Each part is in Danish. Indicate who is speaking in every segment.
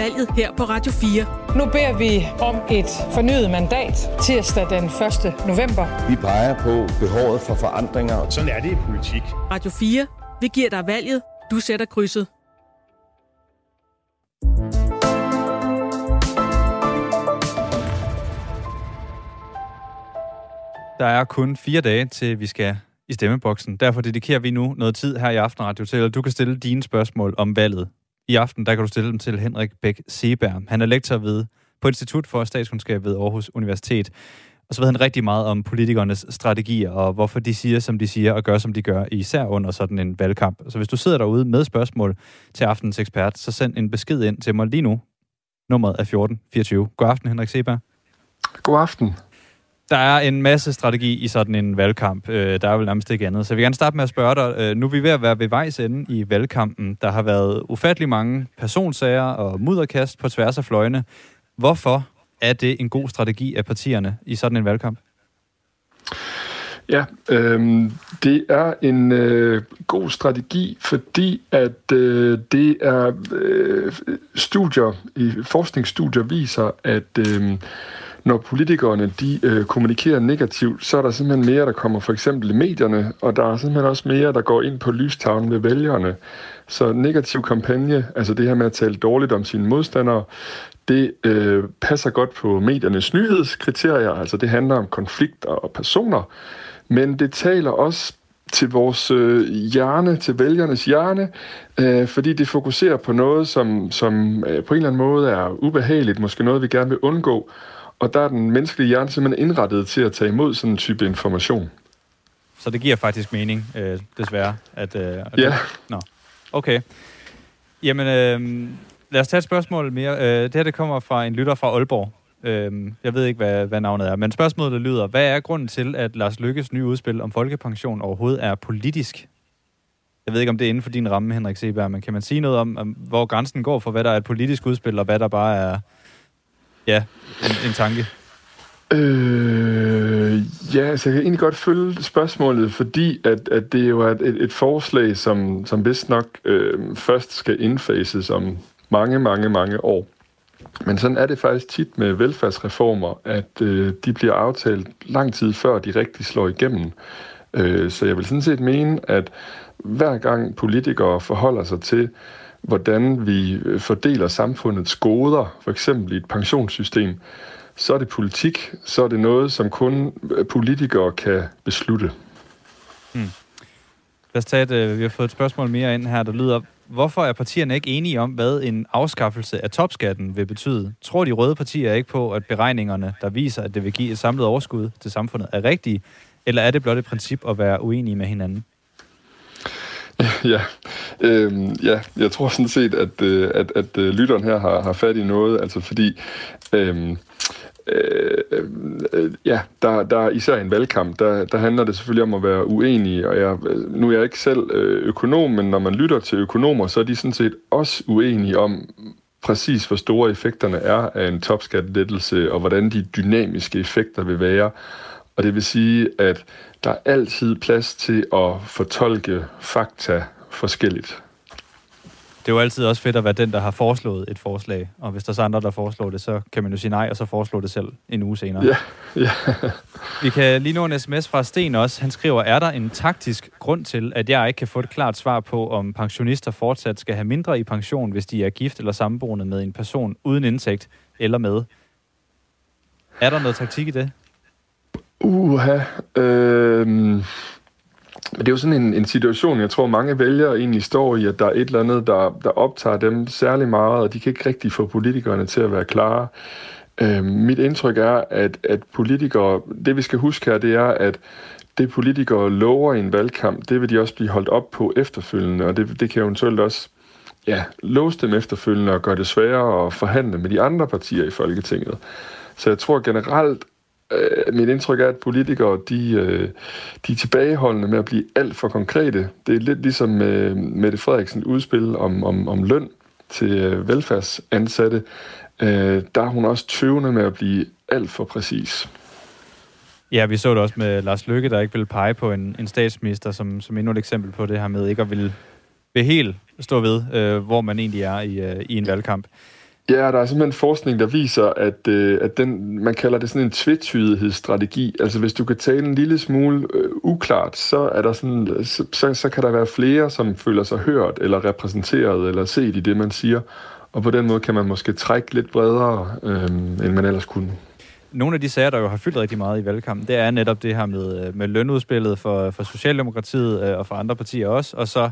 Speaker 1: valget her på Radio 4.
Speaker 2: Nu beder vi om et fornyet mandat tirsdag den 1. november.
Speaker 3: Vi peger på behovet for forandringer.
Speaker 4: Sådan er det i politik.
Speaker 1: Radio 4. Vi giver dig valget. Du sætter krydset.
Speaker 5: Der er kun fire dage til, vi skal i stemmeboksen. Derfor dedikerer vi nu noget tid her i Aften Radio til, at du kan stille dine spørgsmål om valget. I aften der kan du stille dem til Henrik Bæk Seberg. Han er lektor ved på Institut for Statskundskab ved Aarhus Universitet. Og så ved han rigtig meget om politikernes strategier, og hvorfor de siger, som de siger, og gør, som de gør, især under sådan en valgkamp. Så hvis du sidder derude med spørgsmål til aftens ekspert, så send en besked ind til mig lige nu. Nummeret er 1424. God aften, Henrik Seberg.
Speaker 6: God aften.
Speaker 5: Der er en masse strategi i sådan en valgkamp. Øh, der er vel nærmest ikke andet. Så jeg vil gerne starte med at spørge dig. Øh, nu er vi ved at være ved vejs ende i valgkampen. Der har været ufattelig mange personsager og mudderkast på tværs af fløjene. Hvorfor er det en god strategi af partierne i sådan en valgkamp?
Speaker 6: Ja, øh, det er en øh, god strategi, fordi at øh, det er øh, studier, i forskningsstudier viser, at øh, når politikerne de øh, kommunikerer negativt, så er der simpelthen mere, der kommer for eksempel i medierne, og der er simpelthen også mere, der går ind på lystavlen ved vælgerne. Så negativ kampagne, altså det her med at tale dårligt om sine modstandere, det øh, passer godt på mediernes nyhedskriterier, altså det handler om konflikter og personer, men det taler også til vores øh, hjerne, til vælgernes hjerne, øh, fordi det fokuserer på noget, som, som øh, på en eller anden måde er ubehageligt, måske noget, vi gerne vil undgå, og der er den menneskelige hjerne simpelthen indrettet til at tage imod sådan en type information.
Speaker 5: Så det giver faktisk mening, øh, desværre. At, øh, at
Speaker 6: ja.
Speaker 5: Nå, okay. Jamen, øh, lad os tage et spørgsmål mere. Øh, det her det kommer fra en lytter fra Aalborg. Øh, jeg ved ikke, hvad, hvad navnet er, men spørgsmålet lyder, hvad er grunden til, at Lars Lykkes nye udspil om folkepension overhovedet er politisk? Jeg ved ikke, om det er inden for din ramme, Henrik Seberg, men kan man sige noget om, om hvor grænsen går for, hvad der er et politisk udspil, og hvad der bare er ja, en, en tanke?
Speaker 6: Øh, ja, altså jeg kan egentlig godt følge spørgsmålet, fordi at, at det jo er et, et forslag, som, som vist nok øh, først skal indfases om mange, mange, mange år. Men sådan er det faktisk tit med velfærdsreformer, at øh, de bliver aftalt lang tid før de rigtig slår igennem. Øh, så jeg vil sådan set mene, at hver gang politikere forholder sig til, hvordan vi øh, fordeler samfundets goder, for eksempel i et pensionssystem, så er det politik, så er det noget, som kun øh, politikere kan beslutte.
Speaker 5: Hmm. Lad os tage et, øh, vi har fået et spørgsmål mere ind her, der lyder, hvorfor er partierne ikke enige om, hvad en afskaffelse af topskatten vil betyde? Tror de røde partier ikke på, at beregningerne, der viser, at det vil give et samlet overskud til samfundet, er rigtige? Eller er det blot et princip at være uenige med hinanden?
Speaker 6: Ja, øhm, ja, jeg tror sådan set, at, øh, at, at, øh, lytteren her har, har fat i noget, altså fordi øhm, øh, øh, øh ja, der, der især i en valgkamp, der, der handler det selvfølgelig om at være uenig, og jeg, øh, nu er jeg ikke selv øh, økonom, men når man lytter til økonomer, så er de sådan set også uenige om præcis, hvor store effekterne er af en topskattelettelse, og hvordan de dynamiske effekter vil være. Og det vil sige, at der er altid plads til at fortolke fakta forskelligt.
Speaker 5: Det er jo altid også fedt at være den, der har foreslået et forslag. Og hvis der er så andre, der foreslår det, så kan man jo sige nej, og så foreslå det selv en uge senere.
Speaker 6: Ja, ja.
Speaker 5: Vi kan lige nå en sms fra Sten også. Han skriver, er der en taktisk grund til, at jeg ikke kan få et klart svar på, om pensionister fortsat skal have mindre i pension, hvis de er gift eller samboende med en person uden indtægt eller med? Er der noget taktik i det?
Speaker 6: Uha. Øh, det er jo sådan en, en situation, jeg tror mange vælgere egentlig står i, at der er et eller andet, der, der optager dem særlig meget, og de kan ikke rigtig få politikerne til at være klare. Øh, mit indtryk er, at, at politikere, det vi skal huske her, det er, at det politikere lover i en valgkamp, det vil de også blive holdt op på efterfølgende, og det, det kan eventuelt også ja, låse dem efterfølgende og gøre det sværere at forhandle med de andre partier i Folketinget. Så jeg tror generelt, øh, mit indtryk er, at politikere de, øh, de er tilbageholdende med at blive alt for konkrete. Det er lidt ligesom med Mette Frederiksen udspil om, om, om løn til øh, velfærdsansatte. Øh, der er hun også tøvende med at blive alt for præcis.
Speaker 5: Ja, vi så det også med Lars Løkke, der ikke ville pege på en, en statsminister, som, som endnu et eksempel på det her med ikke at ville vil helt stå ved, øh, hvor man egentlig er i, øh, i en valgkamp.
Speaker 6: Ja, der er simpelthen forskning, der viser, at, øh, at den, man kalder det sådan en tvetydighedsstrategi. Altså hvis du kan tale en lille smule øh, uklart, så, er der sådan, så, så, så kan der være flere, som føler sig hørt eller repræsenteret eller set i det, man siger. Og på den måde kan man måske trække lidt bredere, øh, end man ellers kunne.
Speaker 5: Nogle af de sager, der jo har fyldt rigtig meget i valgkampen, det er netop det her med, øh, med lønudspillet for, for Socialdemokratiet øh, og for andre partier også, og så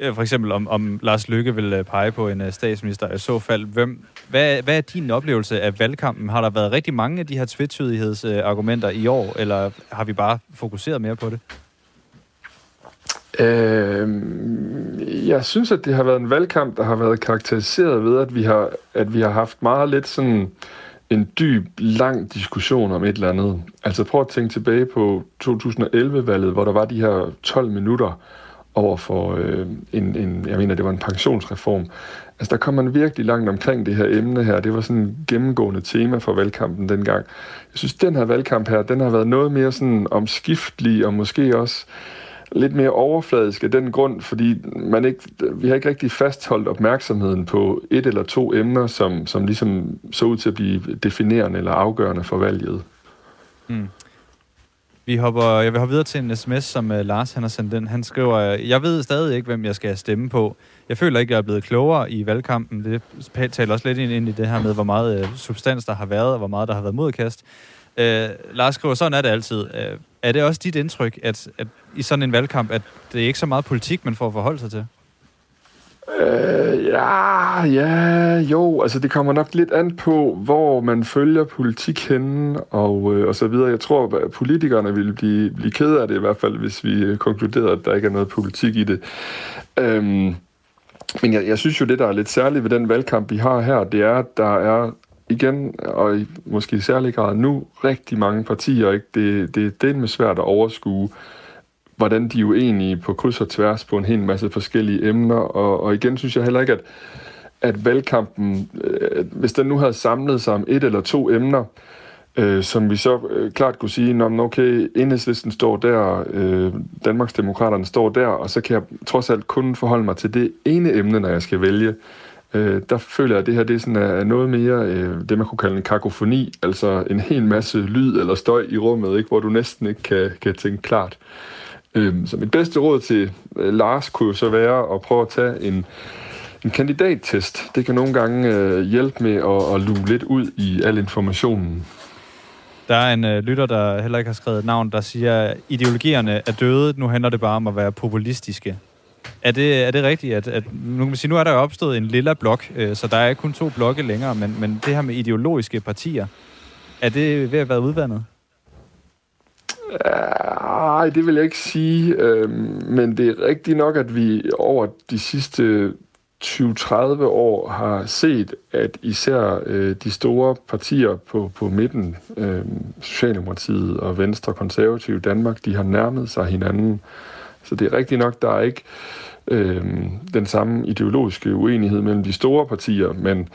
Speaker 5: Øh, for eksempel om, om Lars Lykke vil øh, pege på en øh, statsminister i så fald. Hvem, hvad, hvad er din oplevelse af valgkampen? Har der været rigtig mange af de her tvetydighedsargumenter i år, eller har vi bare fokuseret mere på det?
Speaker 6: Øh, jeg synes, at det har været en valgkamp, der har været karakteriseret ved, at vi har, at vi har haft meget lidt sådan en dyb, lang diskussion om et eller andet. Altså prøv at tænke tilbage på 2011-valget, hvor der var de her 12 minutter over for øh, en, en, jeg mener, det var en pensionsreform. Altså der kom man virkelig langt omkring det her emne her. Det var sådan en gennemgående tema for valgkampen dengang. Jeg synes, den her valgkamp her, den har været noget mere sådan omskiftelig og måske også lidt mere overfladisk af den grund, fordi man ikke, vi har ikke rigtig fastholdt opmærksomheden på et eller to emner, som, som ligesom så ud til at blive definerende eller afgørende for valget. Mm.
Speaker 5: Vi hopper, jeg vil hoppe videre til en sms, som uh, Lars han har sendt den. Han skriver, øh, jeg ved stadig ikke, hvem jeg skal stemme på. Jeg føler ikke, jeg er blevet klogere i valgkampen. Det taler også lidt ind, i det her med, hvor meget uh, substans der har været, og hvor meget der har været modkast. Uh, Lars skriver, sådan er det altid. Uh, er det også dit indtryk, at, at i sådan en valgkamp, at det er ikke så meget politik, man får at forholde sig til?
Speaker 6: Øh, ja, ja, jo, altså det kommer nok lidt an på, hvor man følger politik henne og, øh, og så videre. Jeg tror, at politikerne ville blive, blive ked af det i hvert fald, hvis vi øh, konkluderede, at der ikke er noget politik i det. Øhm, men jeg, jeg synes jo, det der er lidt særligt ved den valgkamp, vi har her, det er, at der er igen, og i, måske i særlig grad nu, rigtig mange partier. Ikke? Det, det, det er med svært at overskue, hvordan de er uenige på kryds og tværs på en hel masse forskellige emner. Og, og igen synes jeg heller ikke, at, at valgkampen, øh, hvis den nu havde samlet sig om et eller to emner, øh, som vi så øh, klart kunne sige, når okay, enhedslisten står der, øh, Danmarksdemokraterne står der, og så kan jeg trods alt kun forholde mig til det ene emne, når jeg skal vælge øh, der føler jeg, at det her det er, sådan, er noget mere øh, det, man kunne kalde en kakofoni, altså en hel masse lyd eller støj i rummet, ikke, hvor du næsten ikke kan, kan tænke klart. Øh, så mit bedste råd til øh, Lars kunne jo så være at prøve at tage en, en kandidattest. Det kan nogle gange øh, hjælpe med at, at luge lidt ud i al informationen.
Speaker 5: Der er en øh, lytter, der heller ikke har skrevet et navn, der siger, at ideologierne er døde, nu handler det bare om at være populistiske. Er det, er det rigtigt, at, at nu, kan man sige, nu er der jo opstået en lilla blok, øh, så der er ikke kun to blokke længere, men, men det her med ideologiske partier, er det ved at være udvandet?
Speaker 6: Øh, Nej, det vil jeg ikke sige, øh, men det er rigtigt nok, at vi over de sidste 20-30 år har set, at især øh, de store partier på, på midten, øh, Socialdemokratiet og Venstre Konservative Danmark, de har nærmet sig hinanden. Så det er rigtigt nok, der er ikke øh, den samme ideologiske uenighed mellem de store partier, men,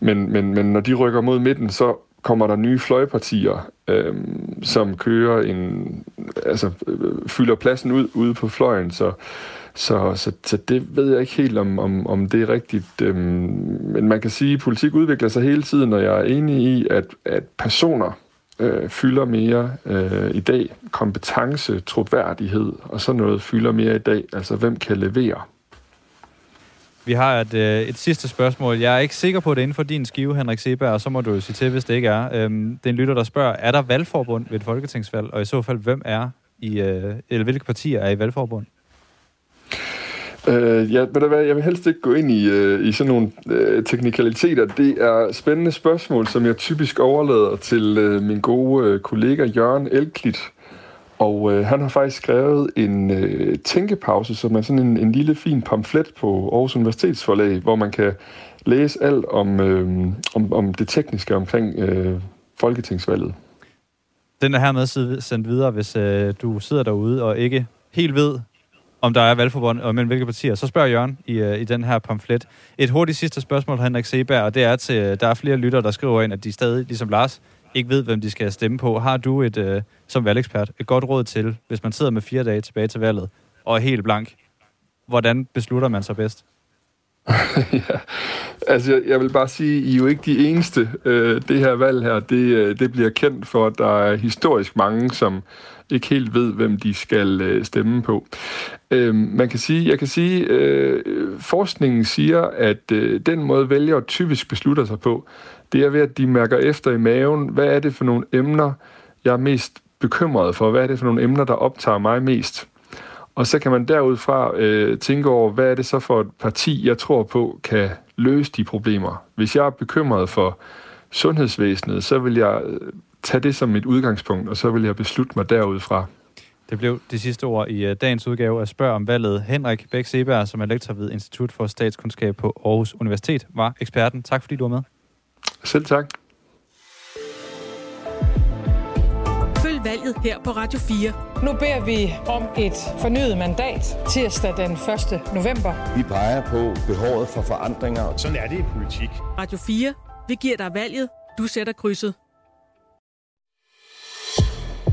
Speaker 6: men, men, men når de rykker mod midten, så kommer der nye fløjpartier, øh, som kører en, altså øh, fylder pladsen ud ude på fløjen, så så, så, så det ved jeg ikke helt, om, om, om det er rigtigt. Øhm, men man kan sige, at politik udvikler sig hele tiden, og jeg er enig i, at, at personer øh, fylder mere øh, i dag. Kompetence, troværdighed og sådan noget fylder mere i dag. Altså, hvem kan levere?
Speaker 5: Vi har et, øh, et sidste spørgsmål. Jeg er ikke sikker på, at det er inden for din skive, Henrik Seberg, og så må du jo sige til, hvis det ikke er. Øhm, det er en lytter, der spørger, er der valgforbund ved et folketingsvalg, og i så fald, hvem er i, øh, eller hvilke partier er i valgforbund?
Speaker 6: Øh, ja, ved du hvad, jeg vil helst ikke gå ind i, øh, i sådan nogle øh, teknikaliteter. Det er spændende spørgsmål, som jeg typisk overlader til øh, min gode øh, kollega Jørgen Elklit. Og øh, han har faktisk skrevet en øh, tænkepause, som er sådan en, en lille fin pamflet på Aarhus Universitetsforlag, hvor man kan læse alt om, øh, om, om det tekniske omkring øh, folketingsvalget.
Speaker 5: Den er hermed sendt videre, hvis øh, du sidder derude og ikke helt ved, om der er valgforbund og mellem hvilke partier, så spørger Jørgen i, øh, i den her pamflet. Et hurtigt sidste spørgsmål, Henrik Seberg, og det er til, øh, der er flere lyttere, der skriver ind, at de stadig, ligesom Lars, ikke ved, hvem de skal stemme på. Har du et, øh, som valgekspert et godt råd til, hvis man sidder med fire dage tilbage til valget og er helt blank, hvordan beslutter man sig bedst?
Speaker 6: ja, altså jeg vil bare sige, I er jo ikke de eneste. Øh, det her valg her, det, øh, det bliver kendt for, at der er historisk mange, som ikke helt ved, hvem de skal øh, stemme på. Øh, man kan sige, jeg kan sige, øh, forskningen siger, at øh, den måde vælgere typisk beslutter sig på, det er ved, at de mærker efter i maven, hvad er det for nogle emner, jeg er mest bekymret for? Hvad er det for nogle emner, der optager mig mest? Og så kan man derudfra øh, tænke over, hvad er det så for et parti, jeg tror på, kan løse de problemer. Hvis jeg er bekymret for sundhedsvæsenet, så vil jeg øh, tage det som mit udgangspunkt, og så vil jeg beslutte mig derudfra.
Speaker 5: Det blev de sidste ord i uh, dagens udgave af Spørg om valget. Henrik Bæk Seberg, som er lektor ved Institut for Statskundskab på Aarhus Universitet, var eksperten. Tak fordi du var med.
Speaker 6: Selv tak.
Speaker 1: Følg valget her på Radio 4.
Speaker 2: Nu beder vi om et fornyet mandat tirsdag den 1. november.
Speaker 3: Vi peger på behovet for forandringer.
Speaker 4: Sådan er det i politik.
Speaker 1: Radio 4. Vi giver dig valget. Du sætter krydset.